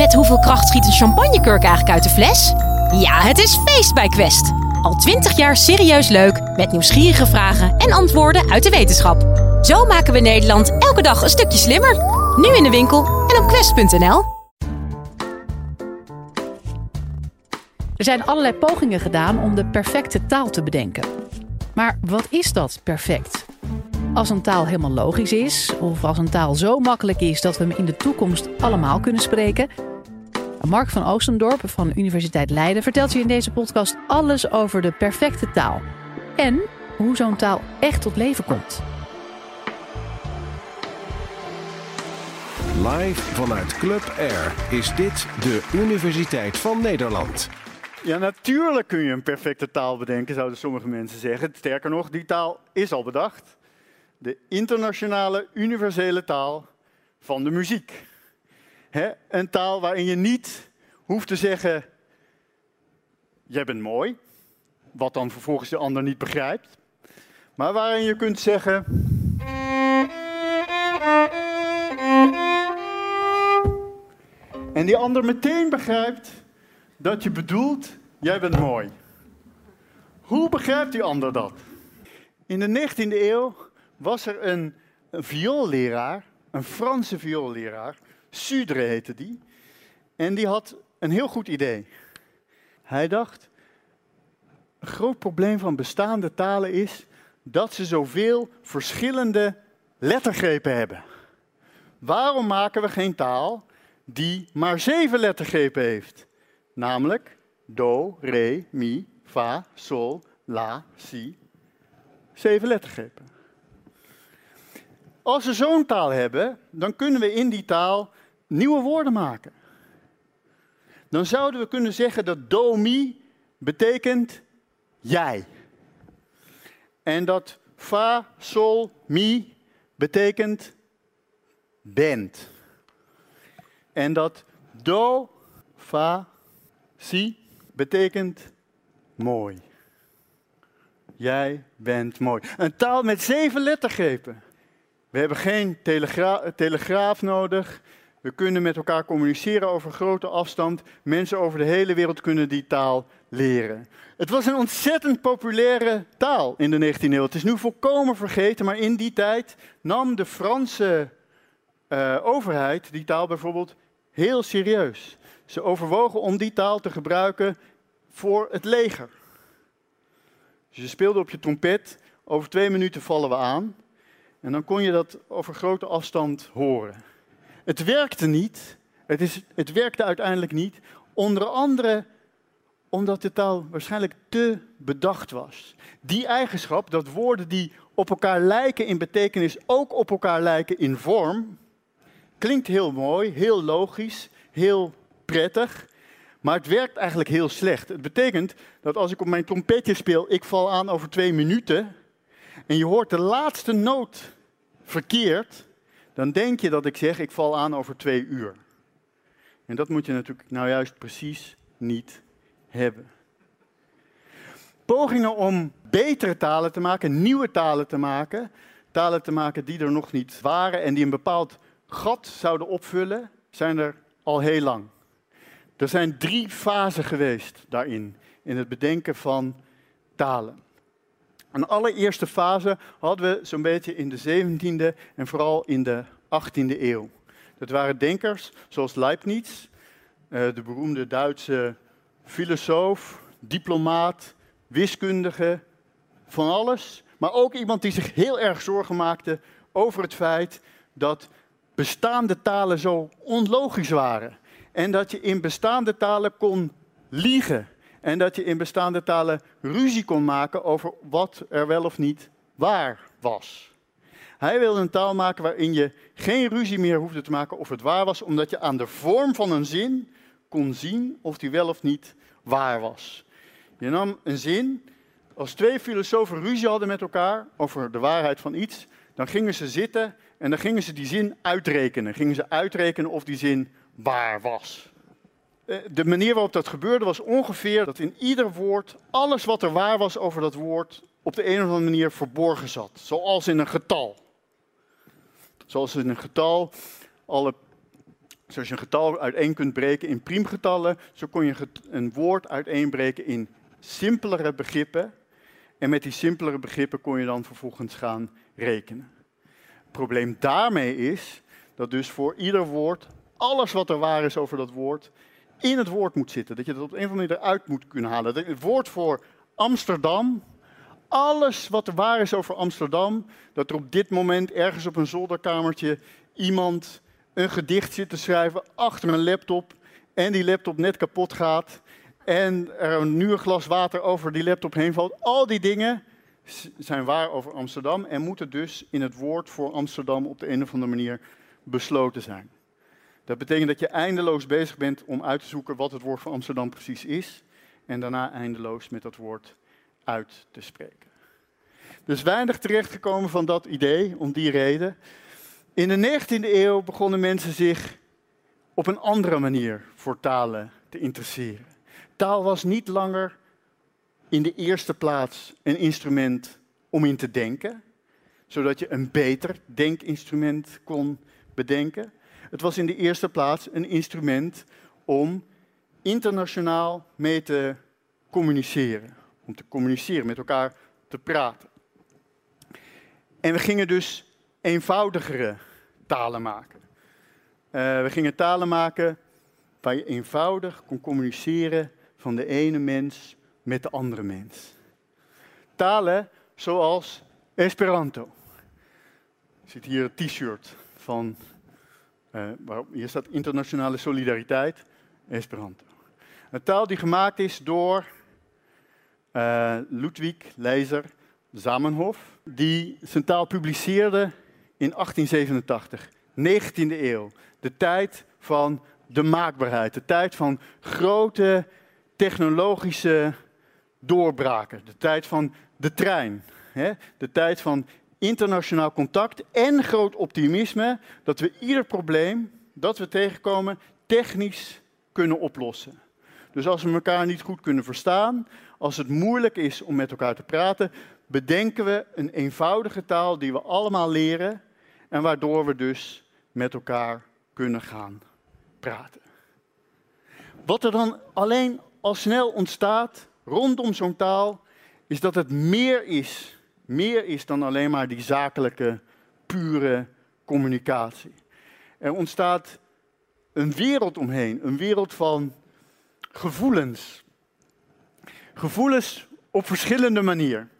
Met hoeveel kracht schiet een champagnekurk eigenlijk uit de fles? Ja, het is feest bij Quest. Al twintig jaar serieus leuk, met nieuwsgierige vragen en antwoorden uit de wetenschap. Zo maken we Nederland elke dag een stukje slimmer. Nu in de winkel en op quest.nl. Er zijn allerlei pogingen gedaan om de perfecte taal te bedenken. Maar wat is dat perfect? Als een taal helemaal logisch is, of als een taal zo makkelijk is dat we hem in de toekomst allemaal kunnen spreken. Mark van Oostendorp van de Universiteit Leiden vertelt je in deze podcast alles over de perfecte taal. En hoe zo'n taal echt tot leven komt. Live vanuit Club Air is dit de Universiteit van Nederland. Ja, natuurlijk kun je een perfecte taal bedenken, zouden sommige mensen zeggen. Sterker nog, die taal is al bedacht. De internationale universele taal van de muziek. Een taal waarin je niet hoeft te zeggen: Jij bent mooi, wat dan vervolgens de ander niet begrijpt. Maar waarin je kunt zeggen. En die ander meteen begrijpt dat je bedoelt, jij bent mooi. Hoe begrijpt die ander dat? In de 19e eeuw was er een, een vioolleraar, een Franse vioolleraar, Sudre heette die, en die had een heel goed idee. Hij dacht, een groot probleem van bestaande talen is dat ze zoveel verschillende lettergrepen hebben. Waarom maken we geen taal die maar zeven lettergrepen heeft? Namelijk do, re, mi, fa, sol, la, si. Zeven lettergrepen. Als we zo'n taal hebben, dan kunnen we in die taal nieuwe woorden maken. Dan zouden we kunnen zeggen dat do, mi betekent jij. En dat fa, sol, mi betekent bent. En dat do, fa, si betekent mooi. Jij bent mooi. Een taal met zeven lettergrepen. We hebben geen telegra telegraaf nodig. We kunnen met elkaar communiceren over grote afstand. Mensen over de hele wereld kunnen die taal leren. Het was een ontzettend populaire taal in de 19e eeuw. Het is nu volkomen vergeten, maar in die tijd nam de Franse uh, overheid die taal bijvoorbeeld heel serieus. Ze overwogen om die taal te gebruiken voor het leger. Dus je speelde op je trompet, over twee minuten vallen we aan. En dan kon je dat over grote afstand horen. Het werkte niet. Het, is, het werkte uiteindelijk niet. Onder andere omdat de taal waarschijnlijk te bedacht was. Die eigenschap, dat woorden die op elkaar lijken in betekenis ook op elkaar lijken in vorm, klinkt heel mooi, heel logisch, heel prettig. Maar het werkt eigenlijk heel slecht. Het betekent dat als ik op mijn trompetje speel, ik val aan over twee minuten. En je hoort de laatste noot verkeerd, dan denk je dat ik zeg, ik val aan over twee uur. En dat moet je natuurlijk nou juist precies niet hebben. Pogingen om betere talen te maken, nieuwe talen te maken, talen te maken die er nog niet waren en die een bepaald gat zouden opvullen, zijn er al heel lang. Er zijn drie fasen geweest daarin, in het bedenken van talen. Een allereerste fase hadden we zo'n beetje in de 17e en vooral in de 18e eeuw. Dat waren denkers zoals Leibniz, eh, de beroemde Duitse filosoof, diplomaat, wiskundige, van alles. Maar ook iemand die zich heel erg zorgen maakte over het feit dat bestaande talen zo onlogisch waren. En dat je in bestaande talen kon liegen. En dat je in bestaande talen ruzie kon maken over wat er wel of niet waar was. Hij wilde een taal maken waarin je geen ruzie meer hoefde te maken of het waar was, omdat je aan de vorm van een zin kon zien of die wel of niet waar was. Je nam een zin, als twee filosofen ruzie hadden met elkaar over de waarheid van iets, dan gingen ze zitten en dan gingen ze die zin uitrekenen. Gingen ze uitrekenen of die zin waar was. Eh, de manier waarop dat gebeurde was ongeveer dat in ieder woord alles wat er waar was over dat woord op de een of andere manier verborgen zat. Zoals in een getal. Zoals in een getal alle Zoals je een getal uiteen kunt breken in priemgetallen, zo kon je een woord uiteenbreken in simpelere begrippen. En met die simpelere begrippen kon je dan vervolgens gaan rekenen. Het probleem daarmee is dat dus voor ieder woord alles wat er waar is over dat woord in het woord moet zitten. Dat je dat op een of andere manier eruit moet kunnen halen. Het woord voor Amsterdam, alles wat er waar is over Amsterdam, dat er op dit moment ergens op een zolderkamertje iemand een gedicht zit te schrijven achter een laptop en die laptop net kapot gaat en er een nieuw glas water over die laptop heen valt. Al die dingen zijn waar over Amsterdam en moeten dus in het woord voor Amsterdam op de een of andere manier besloten zijn. Dat betekent dat je eindeloos bezig bent om uit te zoeken wat het woord voor Amsterdam precies is en daarna eindeloos met dat woord uit te spreken. Dus weinig terechtgekomen van dat idee om die reden. In de 19e eeuw begonnen mensen zich op een andere manier voor talen te interesseren. Taal was niet langer in de eerste plaats een instrument om in te denken, zodat je een beter denkinstrument kon bedenken. Het was in de eerste plaats een instrument om internationaal mee te communiceren. Om te communiceren, met elkaar te praten. En we gingen dus eenvoudigere talen maken. Uh, we gingen talen maken waar je eenvoudig kon communiceren van de ene mens met de andere mens. Talen zoals Esperanto. Er zit hier een t-shirt van, waarop, hier staat internationale solidariteit, Esperanto. Een taal die gemaakt is door uh, Ludwig Leiser Zamenhof, die zijn taal publiceerde in 1887, 19e eeuw. De tijd van de maakbaarheid, de tijd van grote technologische doorbraken, de tijd van de trein, hè? de tijd van internationaal contact en groot optimisme dat we ieder probleem dat we tegenkomen technisch kunnen oplossen. Dus als we elkaar niet goed kunnen verstaan, als het moeilijk is om met elkaar te praten, bedenken we een eenvoudige taal die we allemaal leren en waardoor we dus met elkaar kunnen gaan praten. Wat er dan alleen al snel ontstaat rondom zo'n taal, is dat het meer is, meer is dan alleen maar die zakelijke, pure communicatie. Er ontstaat een wereld omheen, een wereld van gevoelens. Gevoelens op verschillende manieren.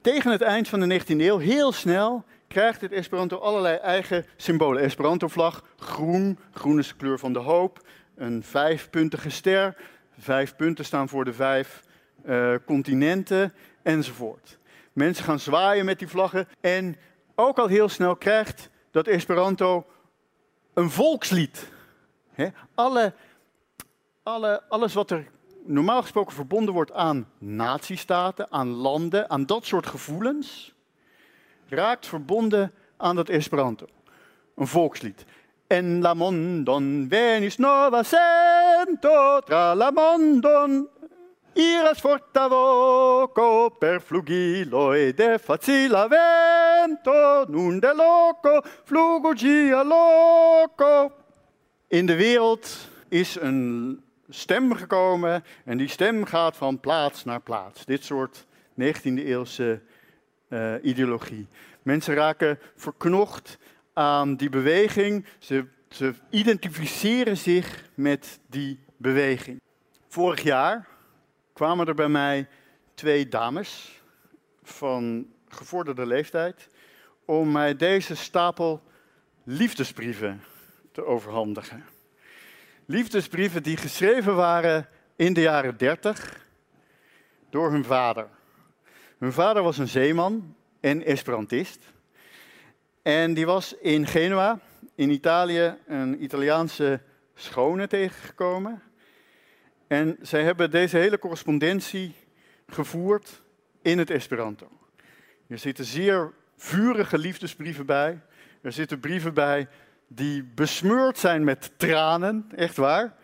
Tegen het eind van de 19e eeuw, heel snel, krijgt het Esperanto allerlei eigen symbolen. Esperanto-vlag, groen, groen is de kleur van de hoop, een vijfpuntige ster. Vijf punten staan voor de vijf uh, continenten enzovoort. Mensen gaan zwaaien met die vlaggen en ook al heel snel krijgt dat Esperanto een volkslied. alle, alle, alles wat er normaal gesproken verbonden wordt aan nazistaten, aan landen, aan dat soort gevoelens, raakt verbonden aan dat Esperanto. Een volkslied. En la mondon venis nova sento tra la mondon iras forta voco per flugilo de facila vento nun de loco flugugia loco. In de wereld is een stem gekomen en die stem gaat van plaats naar plaats. Dit soort 19e-eeuwse uh, ideologie. Mensen raken verknocht aan die beweging. Ze, ze identificeren zich met die beweging. Vorig jaar kwamen er bij mij twee dames van gevorderde leeftijd om mij deze stapel liefdesbrieven te overhandigen. Liefdesbrieven die geschreven waren in de jaren 30 door hun vader. Hun vader was een zeeman en esperantist. En die was in Genua, in Italië, een Italiaanse schone tegengekomen. En zij hebben deze hele correspondentie gevoerd in het Esperanto. Er zitten zeer vurige liefdesbrieven bij. Er zitten brieven bij die besmeurd zijn met tranen, echt waar.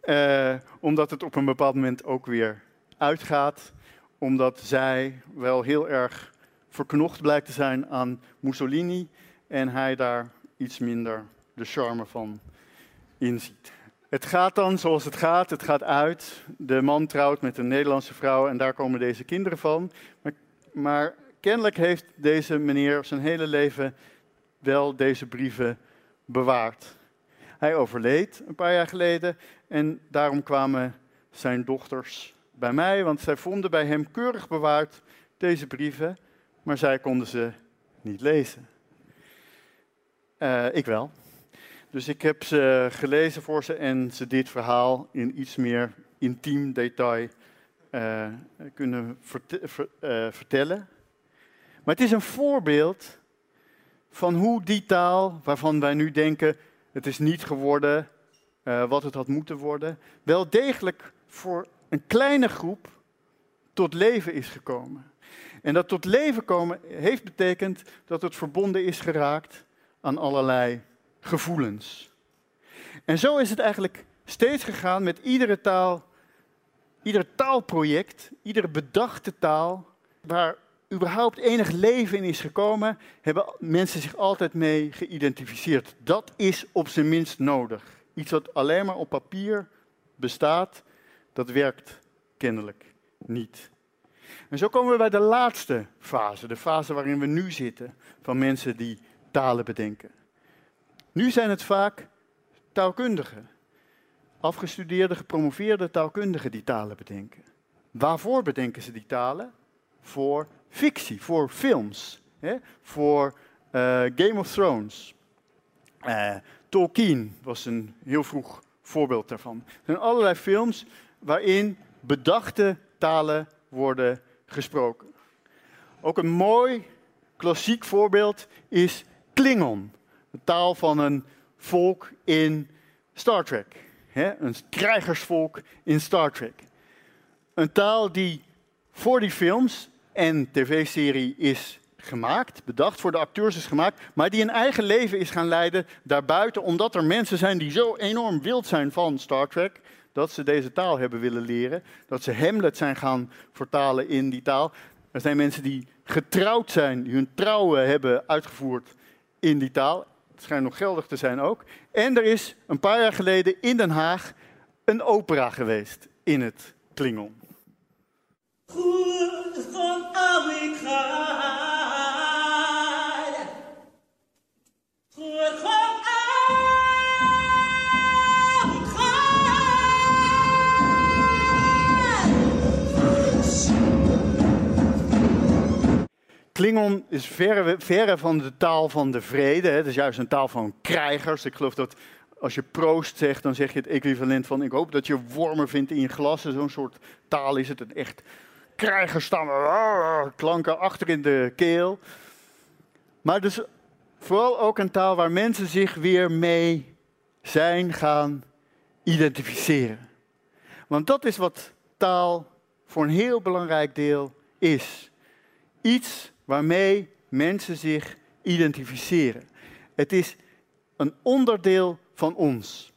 Eh, omdat het op een bepaald moment ook weer uitgaat. Omdat zij wel heel erg verknocht blijkt te zijn aan Mussolini en hij daar iets minder de charme van inziet. Het gaat dan zoals het gaat, het gaat uit. De man trouwt met een Nederlandse vrouw en daar komen deze kinderen van. Maar, kennelijk heeft deze meneer zijn hele leven wel deze brieven bewaard. Hij overleed een paar jaar geleden en daarom kwamen zijn dochters bij mij, want zij vonden bij hem keurig bewaard deze brieven, maar zij konden ze niet lezen. Uh, ik wel. Dus ik heb ze gelezen voor ze en ze dit verhaal in iets meer intiem detail uh, kunnen uh, vertellen. Maar het is een voorbeeld van hoe die taal, waarvan wij nu denken het is niet geworden uh, wat het had moeten worden, wel degelijk voor een kleine groep tot leven is gekomen. En dat tot leven komen heeft betekend dat het verbonden is geraakt aan allerlei gevoelens. En zo is het eigenlijk steeds gegaan met iedere taal, ieder taalproject, iedere bedachte taal, waar überhaupt enig leven in is gekomen, hebben mensen zich altijd mee geïdentificeerd. Dat is op zijn minst nodig. Iets wat alleen maar op papier bestaat, dat werkt kennelijk niet. En zo komen we bij de laatste fase, de fase waarin we nu zitten, van mensen die talen bedenken. Nu zijn het vaak taalkundigen, afgestudeerde, gepromoveerde taalkundigen die talen bedenken. Waarvoor bedenken ze die talen? Voor fictie, voor films, hè? voor uh, Game of Thrones. Uh, Tolkien was een heel vroeg voorbeeld daarvan. Er zijn allerlei films waarin bedachte talen worden gesproken. Ook een mooi klassiek voorbeeld is Klingon, de taal van een volk in Star Trek. Een krijgersvolk in Star Trek. Een taal die voor die films en tv-serie is gemaakt, bedacht, voor de acteurs is gemaakt, maar die een eigen leven is gaan leiden daarbuiten, omdat er mensen zijn die zo enorm wild zijn van Star Trek, dat ze deze taal hebben willen leren, dat ze Hamlet zijn gaan vertalen in die taal. Er zijn mensen die getrouwd zijn, die hun trouwen hebben uitgevoerd in die taal. Het schijnt nog geldig te zijn ook. En er is een paar jaar geleden in Den Haag een opera geweest in het Klingon. Klingon is verre, van de taal van de vrede. Hè. Het is juist een taal van krijgers. Ik geloof dat als je proost zegt, dan zeg je het equivalent van ik hoop dat je wormen vindt in je glas. Zo'n soort taal is het. Een echt krijgerstammen, ah, klanken achter in de keel. Maar dus vooral ook een taal waar mensen zich weer mee zijn gaan identificeren. Want dat is wat taal voor een heel belangrijk deel is. Iets waarmee mensen zich identificeren. Het is een onderdeel van ons.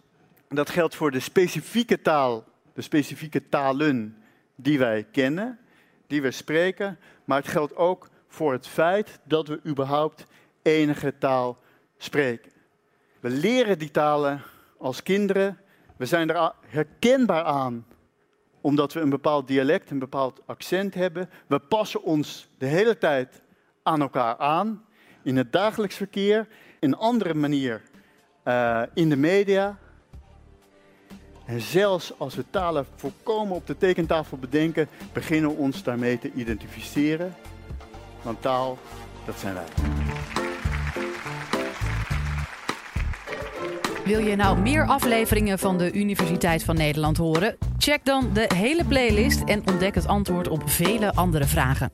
Dat geldt voor de specifieke taal, de specifieke talen die wij kennen, die we spreken, maar het geldt ook voor het feit dat we überhaupt enige taal spreken. We leren die talen als kinderen, we zijn er herkenbaar aan omdat we een bepaald dialect, een bepaald accent hebben. We passen ons de hele tijd aan elkaar aan. In het dagelijks verkeer, in een andere manier uh, in de media. En zelfs als we talen volkomen op de tekentafel bedenken, beginnen we ons daarmee te identificeren. Want taal, dat zijn wij. Wil je nou meer afleveringen van de Universiteit van Nederland horen? Check dan de hele playlist en ontdek het antwoord op vele andere vragen.